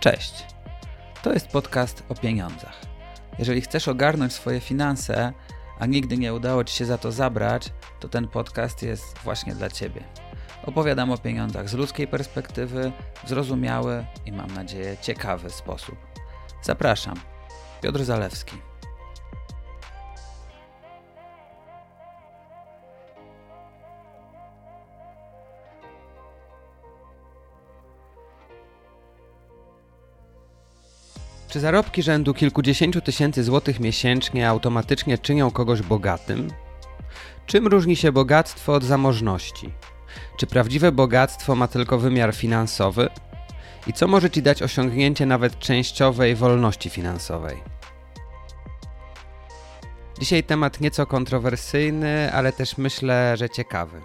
Cześć. To jest podcast o pieniądzach. Jeżeli chcesz ogarnąć swoje finanse, a nigdy nie udało Ci się za to zabrać, to ten podcast jest właśnie dla Ciebie. Opowiadam o pieniądzach z ludzkiej perspektywy, w zrozumiały i mam nadzieję ciekawy sposób. Zapraszam. Piotr Zalewski. Czy zarobki rzędu kilkudziesięciu tysięcy złotych miesięcznie automatycznie czynią kogoś bogatym? Czym różni się bogactwo od zamożności? Czy prawdziwe bogactwo ma tylko wymiar finansowy? I co może ci dać osiągnięcie nawet częściowej wolności finansowej? Dzisiaj temat nieco kontrowersyjny, ale też myślę, że ciekawy.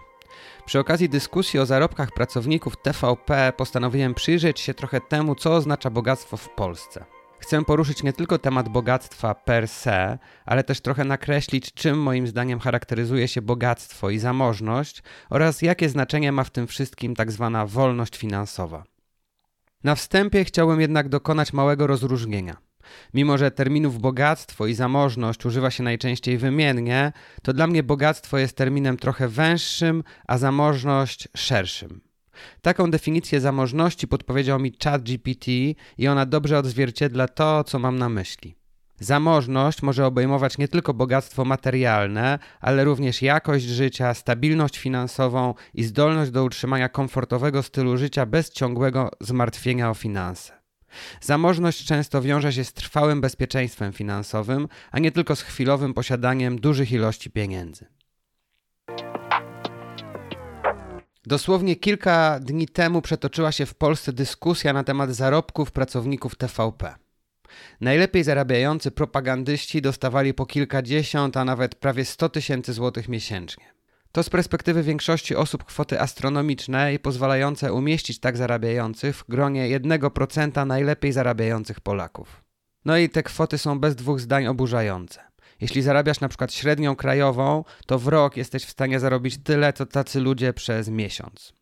Przy okazji dyskusji o zarobkach pracowników TVP postanowiłem przyjrzeć się trochę temu, co oznacza bogactwo w Polsce. Chcę poruszyć nie tylko temat bogactwa per se, ale też trochę nakreślić, czym moim zdaniem charakteryzuje się bogactwo i zamożność oraz jakie znaczenie ma w tym wszystkim tak zwana wolność finansowa. Na wstępie chciałbym jednak dokonać małego rozróżnienia. Mimo, że terminów bogactwo i zamożność używa się najczęściej wymiennie, to dla mnie bogactwo jest terminem trochę węższym, a zamożność szerszym. Taką definicję zamożności podpowiedział mi ChatGPT i ona dobrze odzwierciedla to, co mam na myśli. Zamożność może obejmować nie tylko bogactwo materialne, ale również jakość życia, stabilność finansową i zdolność do utrzymania komfortowego stylu życia bez ciągłego zmartwienia o finanse. Zamożność często wiąże się z trwałym bezpieczeństwem finansowym, a nie tylko z chwilowym posiadaniem dużych ilości pieniędzy. Dosłownie kilka dni temu przetoczyła się w Polsce dyskusja na temat zarobków pracowników TVP. Najlepiej zarabiający propagandyści dostawali po kilkadziesiąt, a nawet prawie 100 tysięcy złotych miesięcznie. To z perspektywy większości osób kwoty astronomiczne i pozwalające umieścić tak zarabiających w gronie 1% najlepiej zarabiających Polaków. No i te kwoty są bez dwóch zdań oburzające. Jeśli zarabiasz na przykład średnią krajową, to w rok jesteś w stanie zarobić tyle, co tacy ludzie przez miesiąc.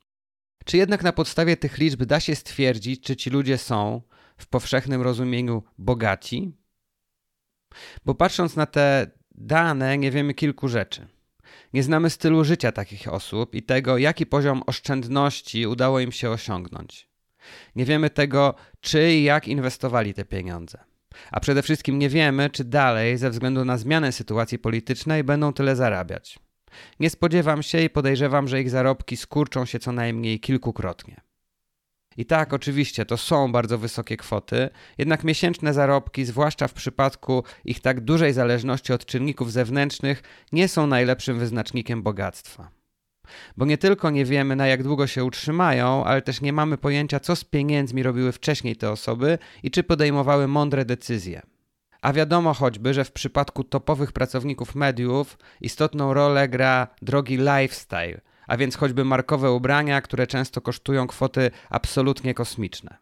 Czy jednak na podstawie tych liczb da się stwierdzić, czy ci ludzie są, w powszechnym rozumieniu, bogaci? Bo patrząc na te dane, nie wiemy kilku rzeczy. Nie znamy stylu życia takich osób i tego, jaki poziom oszczędności udało im się osiągnąć. Nie wiemy tego, czy i jak inwestowali te pieniądze. A przede wszystkim nie wiemy, czy dalej, ze względu na zmianę sytuacji politycznej, będą tyle zarabiać. Nie spodziewam się i podejrzewam, że ich zarobki skurczą się co najmniej kilkukrotnie. I tak, oczywiście, to są bardzo wysokie kwoty, jednak miesięczne zarobki, zwłaszcza w przypadku ich tak dużej zależności od czynników zewnętrznych, nie są najlepszym wyznacznikiem bogactwa. Bo nie tylko nie wiemy, na jak długo się utrzymają, ale też nie mamy pojęcia, co z pieniędzmi robiły wcześniej te osoby i czy podejmowały mądre decyzje. A wiadomo choćby, że w przypadku topowych pracowników mediów istotną rolę gra drogi lifestyle, a więc choćby markowe ubrania, które często kosztują kwoty absolutnie kosmiczne.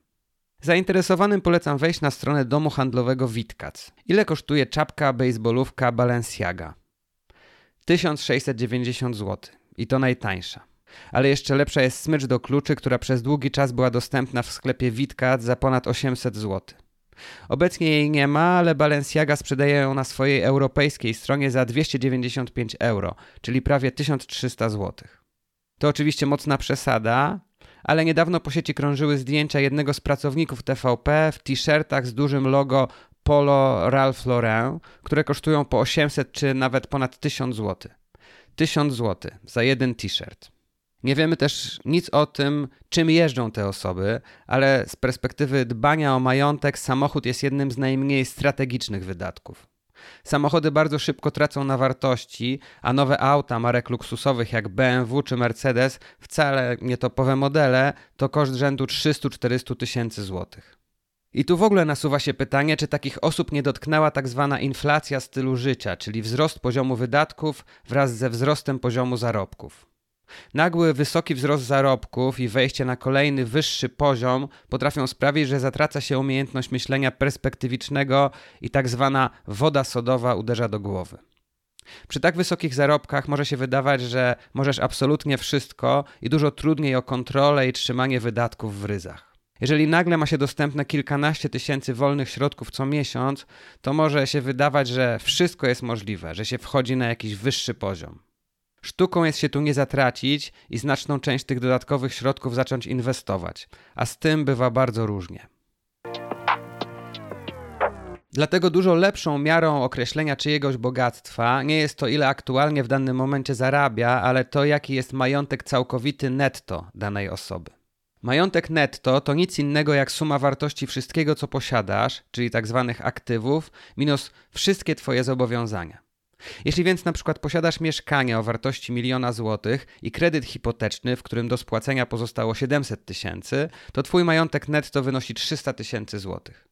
Zainteresowanym polecam wejść na stronę domu handlowego Witkac. Ile kosztuje czapka baseballówka Balenciaga? 1690 zł i to najtańsza. Ale jeszcze lepsza jest smycz do kluczy, która przez długi czas była dostępna w sklepie Witkat za ponad 800 zł. Obecnie jej nie ma, ale Balenciaga sprzedaje ją na swojej europejskiej stronie za 295 euro, czyli prawie 1300 zł. To oczywiście mocna przesada, ale niedawno po sieci krążyły zdjęcia jednego z pracowników TVP w t-shirtach z dużym logo Polo Ralph Lauren, które kosztują po 800 czy nawet ponad 1000 zł. 1000 zł za jeden t-shirt. Nie wiemy też nic o tym, czym jeżdżą te osoby, ale z perspektywy dbania o majątek, samochód jest jednym z najmniej strategicznych wydatków. Samochody bardzo szybko tracą na wartości, a nowe auta marek luksusowych jak BMW czy Mercedes, wcale nie topowe modele, to koszt rzędu 300-400 tysięcy złotych. I tu w ogóle nasuwa się pytanie, czy takich osób nie dotknęła tak zwana inflacja stylu życia, czyli wzrost poziomu wydatków wraz ze wzrostem poziomu zarobków. Nagły, wysoki wzrost zarobków i wejście na kolejny, wyższy poziom potrafią sprawić, że zatraca się umiejętność myślenia perspektywicznego i tak zwana woda sodowa uderza do głowy. Przy tak wysokich zarobkach może się wydawać, że możesz absolutnie wszystko i dużo trudniej o kontrolę i trzymanie wydatków w ryzach. Jeżeli nagle ma się dostępne kilkanaście tysięcy wolnych środków co miesiąc, to może się wydawać, że wszystko jest możliwe, że się wchodzi na jakiś wyższy poziom. Sztuką jest się tu nie zatracić i znaczną część tych dodatkowych środków zacząć inwestować, a z tym bywa bardzo różnie. Dlatego dużo lepszą miarą określenia czyjegoś bogactwa nie jest to, ile aktualnie w danym momencie zarabia, ale to, jaki jest majątek całkowity netto danej osoby. Majątek netto to nic innego jak suma wartości wszystkiego, co posiadasz, czyli tak zwanych aktywów, minus wszystkie Twoje zobowiązania. Jeśli więc na przykład posiadasz mieszkanie o wartości miliona złotych i kredyt hipoteczny, w którym do spłacenia pozostało 700 tysięcy, to Twój majątek netto wynosi 300 tysięcy złotych.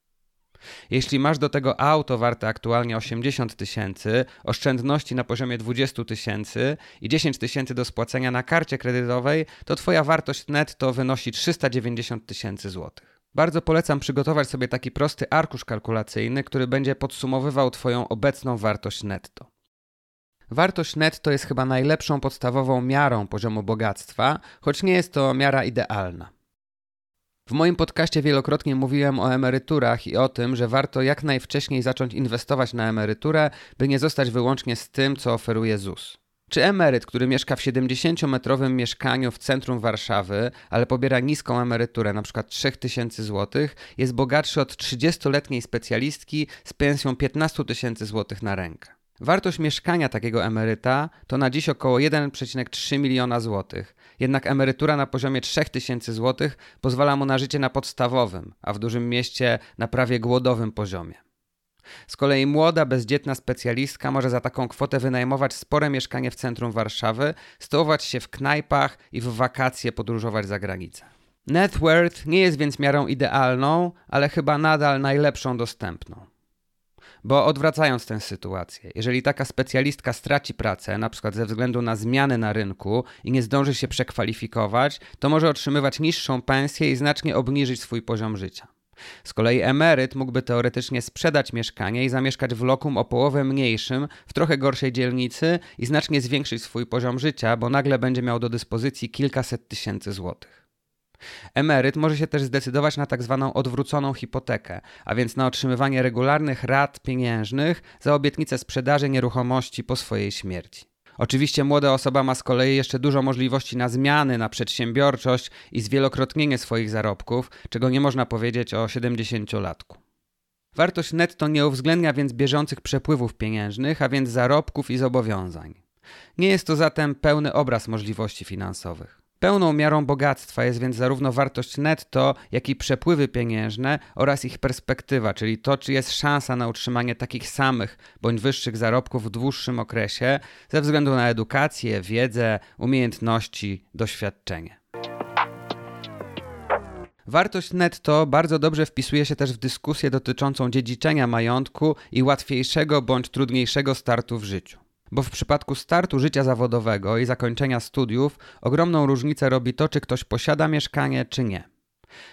Jeśli masz do tego auto warte aktualnie 80 tysięcy, oszczędności na poziomie 20 tysięcy i 10 tysięcy do spłacenia na karcie kredytowej, to Twoja wartość netto wynosi 390 tysięcy złotych. Bardzo polecam przygotować sobie taki prosty arkusz kalkulacyjny, który będzie podsumowywał Twoją obecną wartość netto. Wartość netto jest chyba najlepszą podstawową miarą poziomu bogactwa, choć nie jest to miara idealna. W moim podcaście wielokrotnie mówiłem o emeryturach i o tym, że warto jak najwcześniej zacząć inwestować na emeryturę, by nie zostać wyłącznie z tym, co oferuje ZUS. Czy emeryt, który mieszka w 70-metrowym mieszkaniu w centrum Warszawy, ale pobiera niską emeryturę, np. 3000 zł, jest bogatszy od 30-letniej specjalistki z pensją 15 tysięcy złotych na rękę? Wartość mieszkania takiego emeryta to na dziś około 1,3 miliona złotych. Jednak emerytura na poziomie 3000 złotych pozwala mu na życie na podstawowym, a w dużym mieście na prawie głodowym poziomie. Z kolei młoda, bezdzietna specjalistka może za taką kwotę wynajmować spore mieszkanie w centrum Warszawy, stołować się w knajpach i w wakacje podróżować za granicę. Net worth nie jest więc miarą idealną, ale chyba nadal najlepszą dostępną. Bo odwracając tę sytuację, jeżeli taka specjalistka straci pracę, na przykład ze względu na zmiany na rynku i nie zdąży się przekwalifikować, to może otrzymywać niższą pensję i znacznie obniżyć swój poziom życia. Z kolei emeryt mógłby teoretycznie sprzedać mieszkanie i zamieszkać w lokum o połowę mniejszym, w trochę gorszej dzielnicy i znacznie zwiększyć swój poziom życia, bo nagle będzie miał do dyspozycji kilkaset tysięcy złotych. Emeryt może się też zdecydować na tak zwaną odwróconą hipotekę, a więc na otrzymywanie regularnych rat pieniężnych za obietnicę sprzedaży nieruchomości po swojej śmierci. Oczywiście młoda osoba ma z kolei jeszcze dużo możliwości na zmiany, na przedsiębiorczość i zwielokrotnienie swoich zarobków, czego nie można powiedzieć o 70-latku. Wartość netto nie uwzględnia więc bieżących przepływów pieniężnych, a więc zarobków i zobowiązań. Nie jest to zatem pełny obraz możliwości finansowych. Pełną miarą bogactwa jest więc zarówno wartość netto, jak i przepływy pieniężne oraz ich perspektywa, czyli to, czy jest szansa na utrzymanie takich samych bądź wyższych zarobków w dłuższym okresie ze względu na edukację, wiedzę, umiejętności, doświadczenie. Wartość netto bardzo dobrze wpisuje się też w dyskusję dotyczącą dziedziczenia majątku i łatwiejszego bądź trudniejszego startu w życiu. Bo w przypadku startu życia zawodowego i zakończenia studiów ogromną różnicę robi to, czy ktoś posiada mieszkanie, czy nie.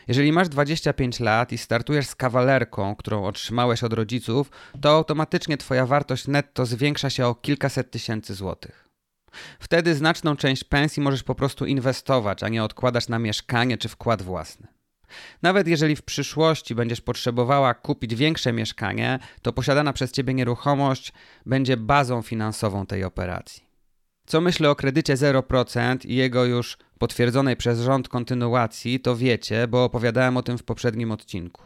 Jeżeli masz 25 lat i startujesz z kawalerką, którą otrzymałeś od rodziców, to automatycznie Twoja wartość netto zwiększa się o kilkaset tysięcy złotych. Wtedy znaczną część pensji możesz po prostu inwestować, a nie odkładać na mieszkanie czy wkład własny. Nawet jeżeli w przyszłości będziesz potrzebowała kupić większe mieszkanie, to posiadana przez ciebie nieruchomość będzie bazą finansową tej operacji. Co myślę o kredycie 0% i jego już potwierdzonej przez rząd kontynuacji, to wiecie, bo opowiadałem o tym w poprzednim odcinku.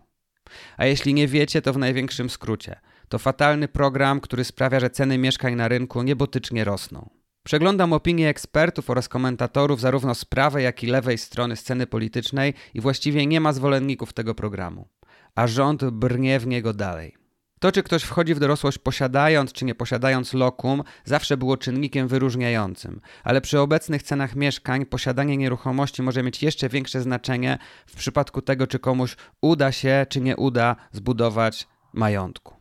A jeśli nie wiecie, to w największym skrócie. To fatalny program, który sprawia, że ceny mieszkań na rynku niebotycznie rosną. Przeglądam opinie ekspertów oraz komentatorów zarówno z prawej, jak i lewej strony sceny politycznej i właściwie nie ma zwolenników tego programu. A rząd brnie w niego dalej. To, czy ktoś wchodzi w dorosłość posiadając czy nie posiadając lokum, zawsze było czynnikiem wyróżniającym, ale przy obecnych cenach mieszkań posiadanie nieruchomości może mieć jeszcze większe znaczenie w przypadku tego, czy komuś uda się czy nie uda zbudować majątku.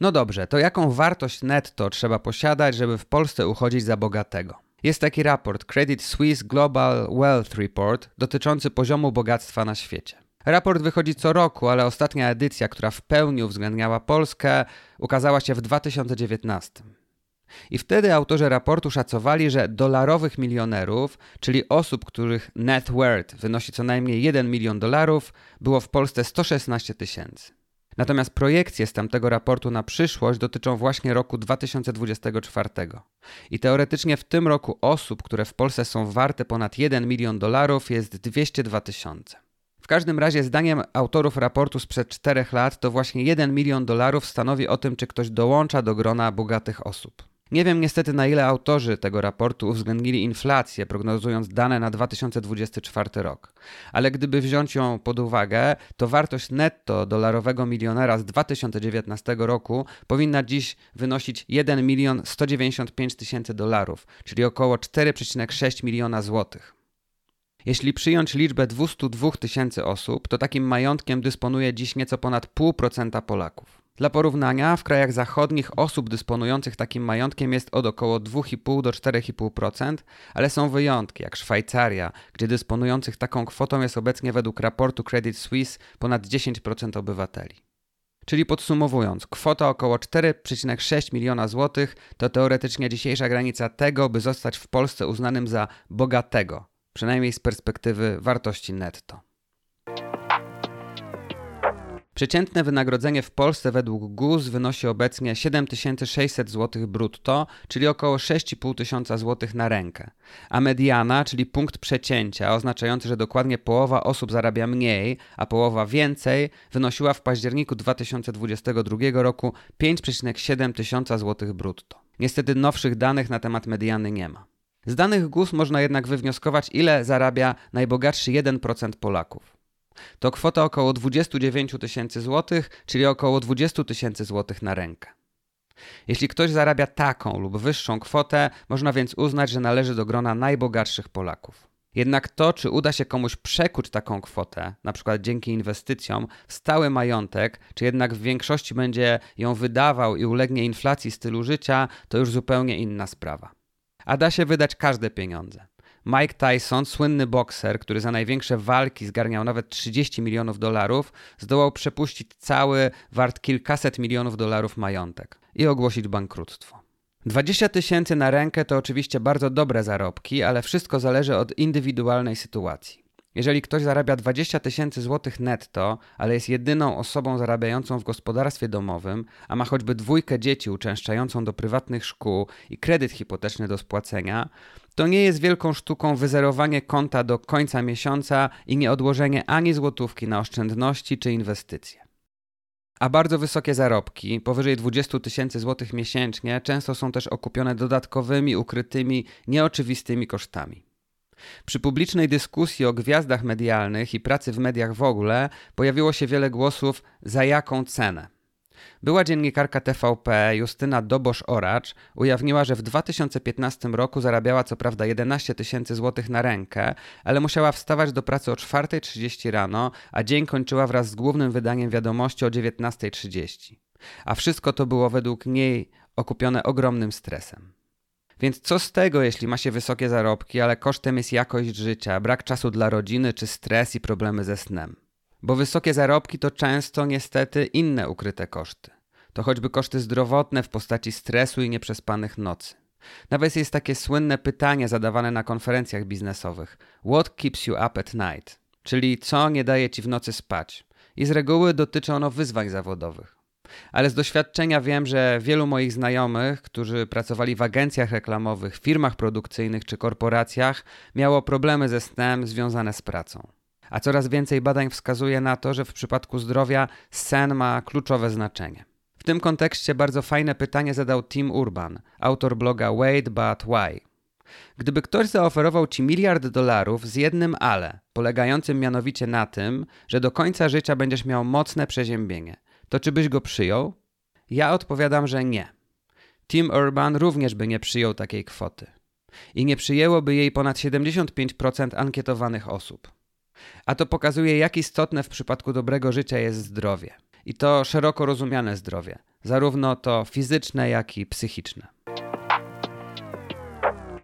No dobrze, to jaką wartość netto trzeba posiadać, żeby w Polsce uchodzić za bogatego? Jest taki raport Credit Suisse Global Wealth Report dotyczący poziomu bogactwa na świecie. Raport wychodzi co roku, ale ostatnia edycja, która w pełni uwzględniała Polskę, ukazała się w 2019. I wtedy autorzy raportu szacowali, że dolarowych milionerów, czyli osób, których net worth wynosi co najmniej 1 milion dolarów, było w Polsce 116 tysięcy. Natomiast projekcje z tamtego raportu na przyszłość dotyczą właśnie roku 2024. I teoretycznie w tym roku osób, które w Polsce są warte ponad 1 milion dolarów jest 202 tysiące. W każdym razie, zdaniem autorów raportu sprzed 4 lat, to właśnie 1 milion dolarów stanowi o tym, czy ktoś dołącza do grona bogatych osób. Nie wiem niestety na ile autorzy tego raportu uwzględnili inflację, prognozując dane na 2024 rok. Ale gdyby wziąć ją pod uwagę, to wartość netto dolarowego milionera z 2019 roku powinna dziś wynosić 1 milion 195 tysięcy dolarów, czyli około 4,6 miliona złotych. Jeśli przyjąć liczbę 202 tysięcy osób, to takim majątkiem dysponuje dziś nieco ponad 0,5% Polaków. Dla porównania, w krajach zachodnich osób dysponujących takim majątkiem jest od około 2,5 do 4,5%, ale są wyjątki, jak Szwajcaria, gdzie dysponujących taką kwotą jest obecnie według raportu Credit Suisse ponad 10% obywateli. Czyli podsumowując, kwota około 4,6 miliona złotych to teoretycznie dzisiejsza granica tego, by zostać w Polsce uznanym za bogatego, przynajmniej z perspektywy wartości netto. Przeciętne wynagrodzenie w Polsce według GUS wynosi obecnie 7600 zł brutto, czyli około 6,5 tysiąca złotych na rękę. A mediana, czyli punkt przecięcia, oznaczający, że dokładnie połowa osób zarabia mniej, a połowa więcej, wynosiła w październiku 2022 roku 5,7 tysiąca złotych brutto. Niestety nowszych danych na temat mediany nie ma. Z danych GUS można jednak wywnioskować, ile zarabia najbogatszy 1% Polaków. To kwota około 29 tysięcy złotych, czyli około 20 tysięcy złotych na rękę. Jeśli ktoś zarabia taką lub wyższą kwotę, można więc uznać, że należy do grona najbogatszych Polaków. Jednak to, czy uda się komuś przekuć taką kwotę, na przykład dzięki inwestycjom, w stały majątek, czy jednak w większości będzie ją wydawał i ulegnie inflacji stylu życia, to już zupełnie inna sprawa. A da się wydać każde pieniądze. Mike Tyson, słynny bokser, który za największe walki zgarniał nawet 30 milionów dolarów, zdołał przepuścić cały wart kilkaset milionów dolarów majątek i ogłosić bankructwo. 20 tysięcy na rękę to oczywiście bardzo dobre zarobki, ale wszystko zależy od indywidualnej sytuacji. Jeżeli ktoś zarabia 20 tysięcy złotych netto, ale jest jedyną osobą zarabiającą w gospodarstwie domowym, a ma choćby dwójkę dzieci uczęszczającą do prywatnych szkół i kredyt hipoteczny do spłacenia, to nie jest wielką sztuką wyzerowanie konta do końca miesiąca i nie odłożenie ani złotówki na oszczędności czy inwestycje. A bardzo wysokie zarobki, powyżej 20 tysięcy złotych miesięcznie, często są też okupione dodatkowymi, ukrytymi, nieoczywistymi kosztami. Przy publicznej dyskusji o gwiazdach medialnych i pracy w mediach w ogóle pojawiło się wiele głosów za jaką cenę. Była dziennikarka TVP Justyna Dobosz-Oracz ujawniła, że w 2015 roku zarabiała co prawda 11 tysięcy złotych na rękę, ale musiała wstawać do pracy o 4.30 rano, a dzień kończyła wraz z głównym wydaniem wiadomości o 19.30. A wszystko to było według niej okupione ogromnym stresem. Więc co z tego, jeśli ma się wysokie zarobki, ale kosztem jest jakość życia, brak czasu dla rodziny czy stres i problemy ze snem? Bo wysokie zarobki to często niestety inne ukryte koszty. To choćby koszty zdrowotne w postaci stresu i nieprzespanych nocy. Nawet jest takie słynne pytanie zadawane na konferencjach biznesowych: What keeps you up at night? Czyli co nie daje ci w nocy spać? I z reguły dotyczy ono wyzwań zawodowych. Ale z doświadczenia wiem, że wielu moich znajomych, którzy pracowali w agencjach reklamowych, firmach produkcyjnych czy korporacjach, miało problemy ze snem związane z pracą. A coraz więcej badań wskazuje na to, że w przypadku zdrowia sen ma kluczowe znaczenie. W tym kontekście bardzo fajne pytanie zadał Tim Urban, autor bloga Wait But Why. Gdyby ktoś zaoferował ci miliard dolarów z jednym ale, polegającym mianowicie na tym, że do końca życia będziesz miał mocne przeziębienie, to czy byś go przyjął? Ja odpowiadam, że nie. Tim Urban również by nie przyjął takiej kwoty. I nie przyjęłoby jej ponad 75% ankietowanych osób. A to pokazuje, jak istotne w przypadku dobrego życia jest zdrowie. I to szeroko rozumiane zdrowie, zarówno to fizyczne, jak i psychiczne.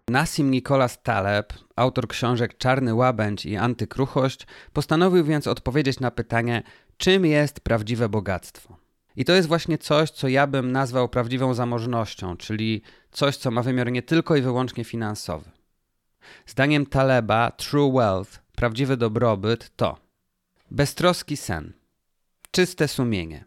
Nassim Nicholas Taleb, autor książek Czarny Łabędź i Antykruchość, postanowił więc odpowiedzieć na pytanie, czym jest prawdziwe bogactwo. I to jest właśnie coś, co ja bym nazwał prawdziwą zamożnością, czyli coś, co ma wymiar nie tylko i wyłącznie finansowy. Zdaniem Taleba, true wealth, prawdziwy dobrobyt to beztroski sen, czyste sumienie,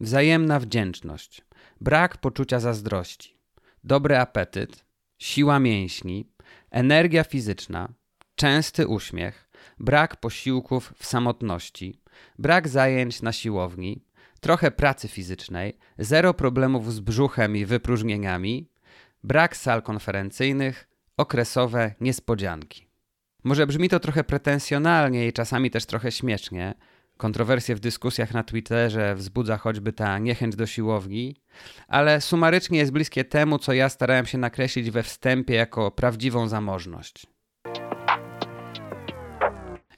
wzajemna wdzięczność, brak poczucia zazdrości, dobry apetyt, siła mięśni, energia fizyczna, częsty uśmiech, brak posiłków w samotności, brak zajęć na siłowni, trochę pracy fizycznej, zero problemów z brzuchem i wypróżnieniami, brak sal konferencyjnych, okresowe niespodzianki. Może brzmi to trochę pretensjonalnie i czasami też trochę śmiesznie. Kontrowersje w dyskusjach na Twitterze wzbudza choćby ta niechęć do siłowni, ale sumarycznie jest bliskie temu, co ja starałem się nakreślić we wstępie jako prawdziwą zamożność.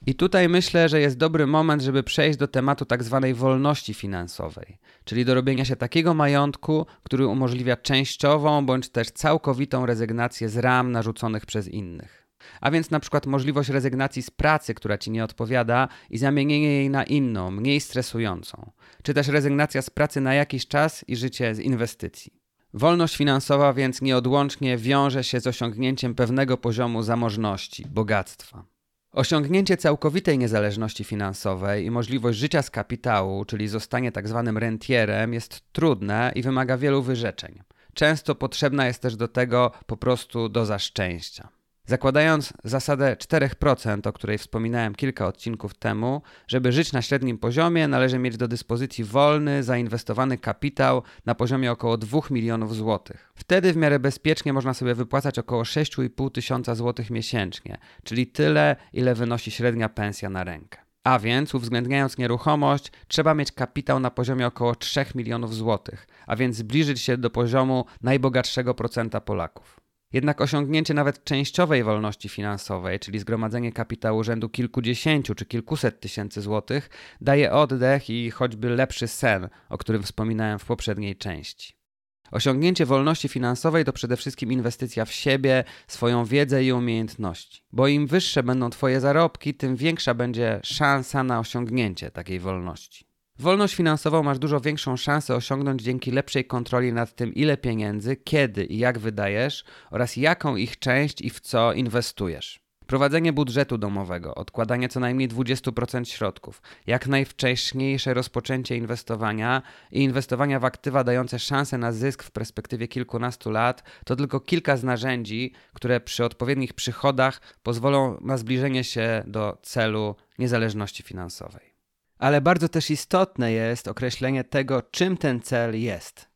I tutaj myślę, że jest dobry moment, żeby przejść do tematu tak zwanej wolności finansowej, czyli do robienia się takiego majątku, który umożliwia częściową bądź też całkowitą rezygnację z ram narzuconych przez innych. A więc na przykład możliwość rezygnacji z pracy, która ci nie odpowiada i zamienienie jej na inną, mniej stresującą, czy też rezygnacja z pracy na jakiś czas i życie z inwestycji. Wolność finansowa więc nieodłącznie wiąże się z osiągnięciem pewnego poziomu zamożności, bogactwa. Osiągnięcie całkowitej niezależności finansowej i możliwość życia z kapitału, czyli zostanie tak zwanym rentierem, jest trudne i wymaga wielu wyrzeczeń. Często potrzebna jest też do tego po prostu doza szczęścia. Zakładając zasadę 4%, o której wspominałem kilka odcinków temu, żeby żyć na średnim poziomie, należy mieć do dyspozycji wolny, zainwestowany kapitał na poziomie około 2 milionów złotych. Wtedy w miarę bezpiecznie można sobie wypłacać około 6,5 tysiąca złotych miesięcznie, czyli tyle, ile wynosi średnia pensja na rękę. A więc, uwzględniając nieruchomość, trzeba mieć kapitał na poziomie około 3 milionów złotych, a więc zbliżyć się do poziomu najbogatszego procenta Polaków. Jednak osiągnięcie nawet częściowej wolności finansowej, czyli zgromadzenie kapitału rzędu kilkudziesięciu czy kilkuset tysięcy złotych, daje oddech i choćby lepszy sen, o którym wspominałem w poprzedniej części. Osiągnięcie wolności finansowej to przede wszystkim inwestycja w siebie, swoją wiedzę i umiejętności. Bo im wyższe będą Twoje zarobki, tym większa będzie szansa na osiągnięcie takiej wolności. Wolność finansową masz dużo większą szansę osiągnąć dzięki lepszej kontroli nad tym, ile pieniędzy, kiedy i jak wydajesz oraz jaką ich część i w co inwestujesz. Prowadzenie budżetu domowego, odkładanie co najmniej 20% środków, jak najwcześniejsze rozpoczęcie inwestowania i inwestowania w aktywa dające szansę na zysk w perspektywie kilkunastu lat to tylko kilka z narzędzi, które przy odpowiednich przychodach pozwolą na zbliżenie się do celu niezależności finansowej ale bardzo też istotne jest określenie tego, czym ten cel jest.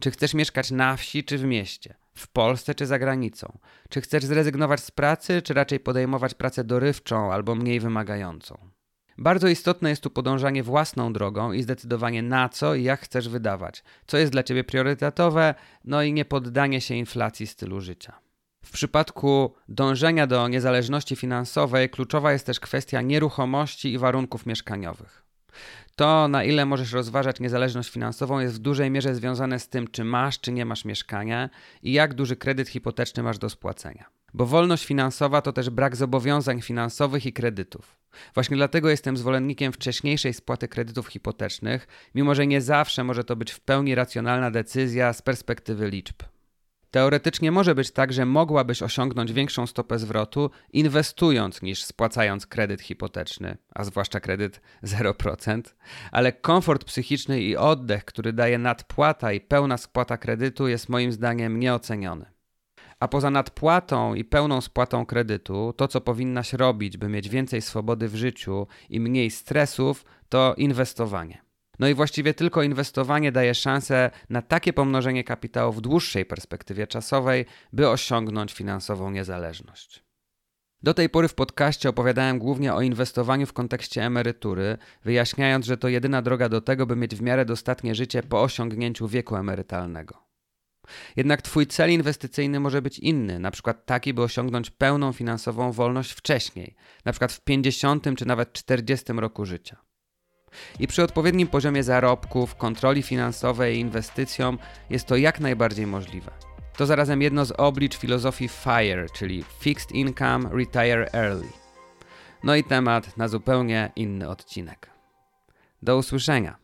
Czy chcesz mieszkać na wsi czy w mieście, w Polsce czy za granicą? Czy chcesz zrezygnować z pracy, czy raczej podejmować pracę dorywczą albo mniej wymagającą? Bardzo istotne jest tu podążanie własną drogą i zdecydowanie na co i jak chcesz wydawać, co jest dla ciebie priorytetowe, no i nie poddanie się inflacji stylu życia. W przypadku dążenia do niezależności finansowej kluczowa jest też kwestia nieruchomości i warunków mieszkaniowych. To, na ile możesz rozważać niezależność finansową, jest w dużej mierze związane z tym, czy masz, czy nie masz mieszkania i jak duży kredyt hipoteczny masz do spłacenia. Bo wolność finansowa to też brak zobowiązań finansowych i kredytów. Właśnie dlatego jestem zwolennikiem wcześniejszej spłaty kredytów hipotecznych, mimo że nie zawsze może to być w pełni racjonalna decyzja z perspektywy liczb. Teoretycznie może być tak, że mogłabyś osiągnąć większą stopę zwrotu inwestując niż spłacając kredyt hipoteczny, a zwłaszcza kredyt 0%, ale komfort psychiczny i oddech, który daje nadpłata i pełna spłata kredytu jest moim zdaniem nieoceniony. A poza nadpłatą i pełną spłatą kredytu, to co powinnaś robić, by mieć więcej swobody w życiu i mniej stresów, to inwestowanie. No i właściwie tylko inwestowanie daje szansę na takie pomnożenie kapitału w dłuższej perspektywie czasowej, by osiągnąć finansową niezależność. Do tej pory w podcaście opowiadałem głównie o inwestowaniu w kontekście emerytury, wyjaśniając, że to jedyna droga do tego, by mieć w miarę dostatnie życie po osiągnięciu wieku emerytalnego. Jednak Twój cel inwestycyjny może być inny, na przykład taki, by osiągnąć pełną finansową wolność wcześniej, na przykład w 50 czy nawet 40 roku życia. I przy odpowiednim poziomie zarobków, kontroli finansowej i inwestycjom jest to jak najbardziej możliwe. To zarazem jedno z oblicz filozofii FIRE, czyli Fixed Income Retire Early. No i temat na zupełnie inny odcinek. Do usłyszenia.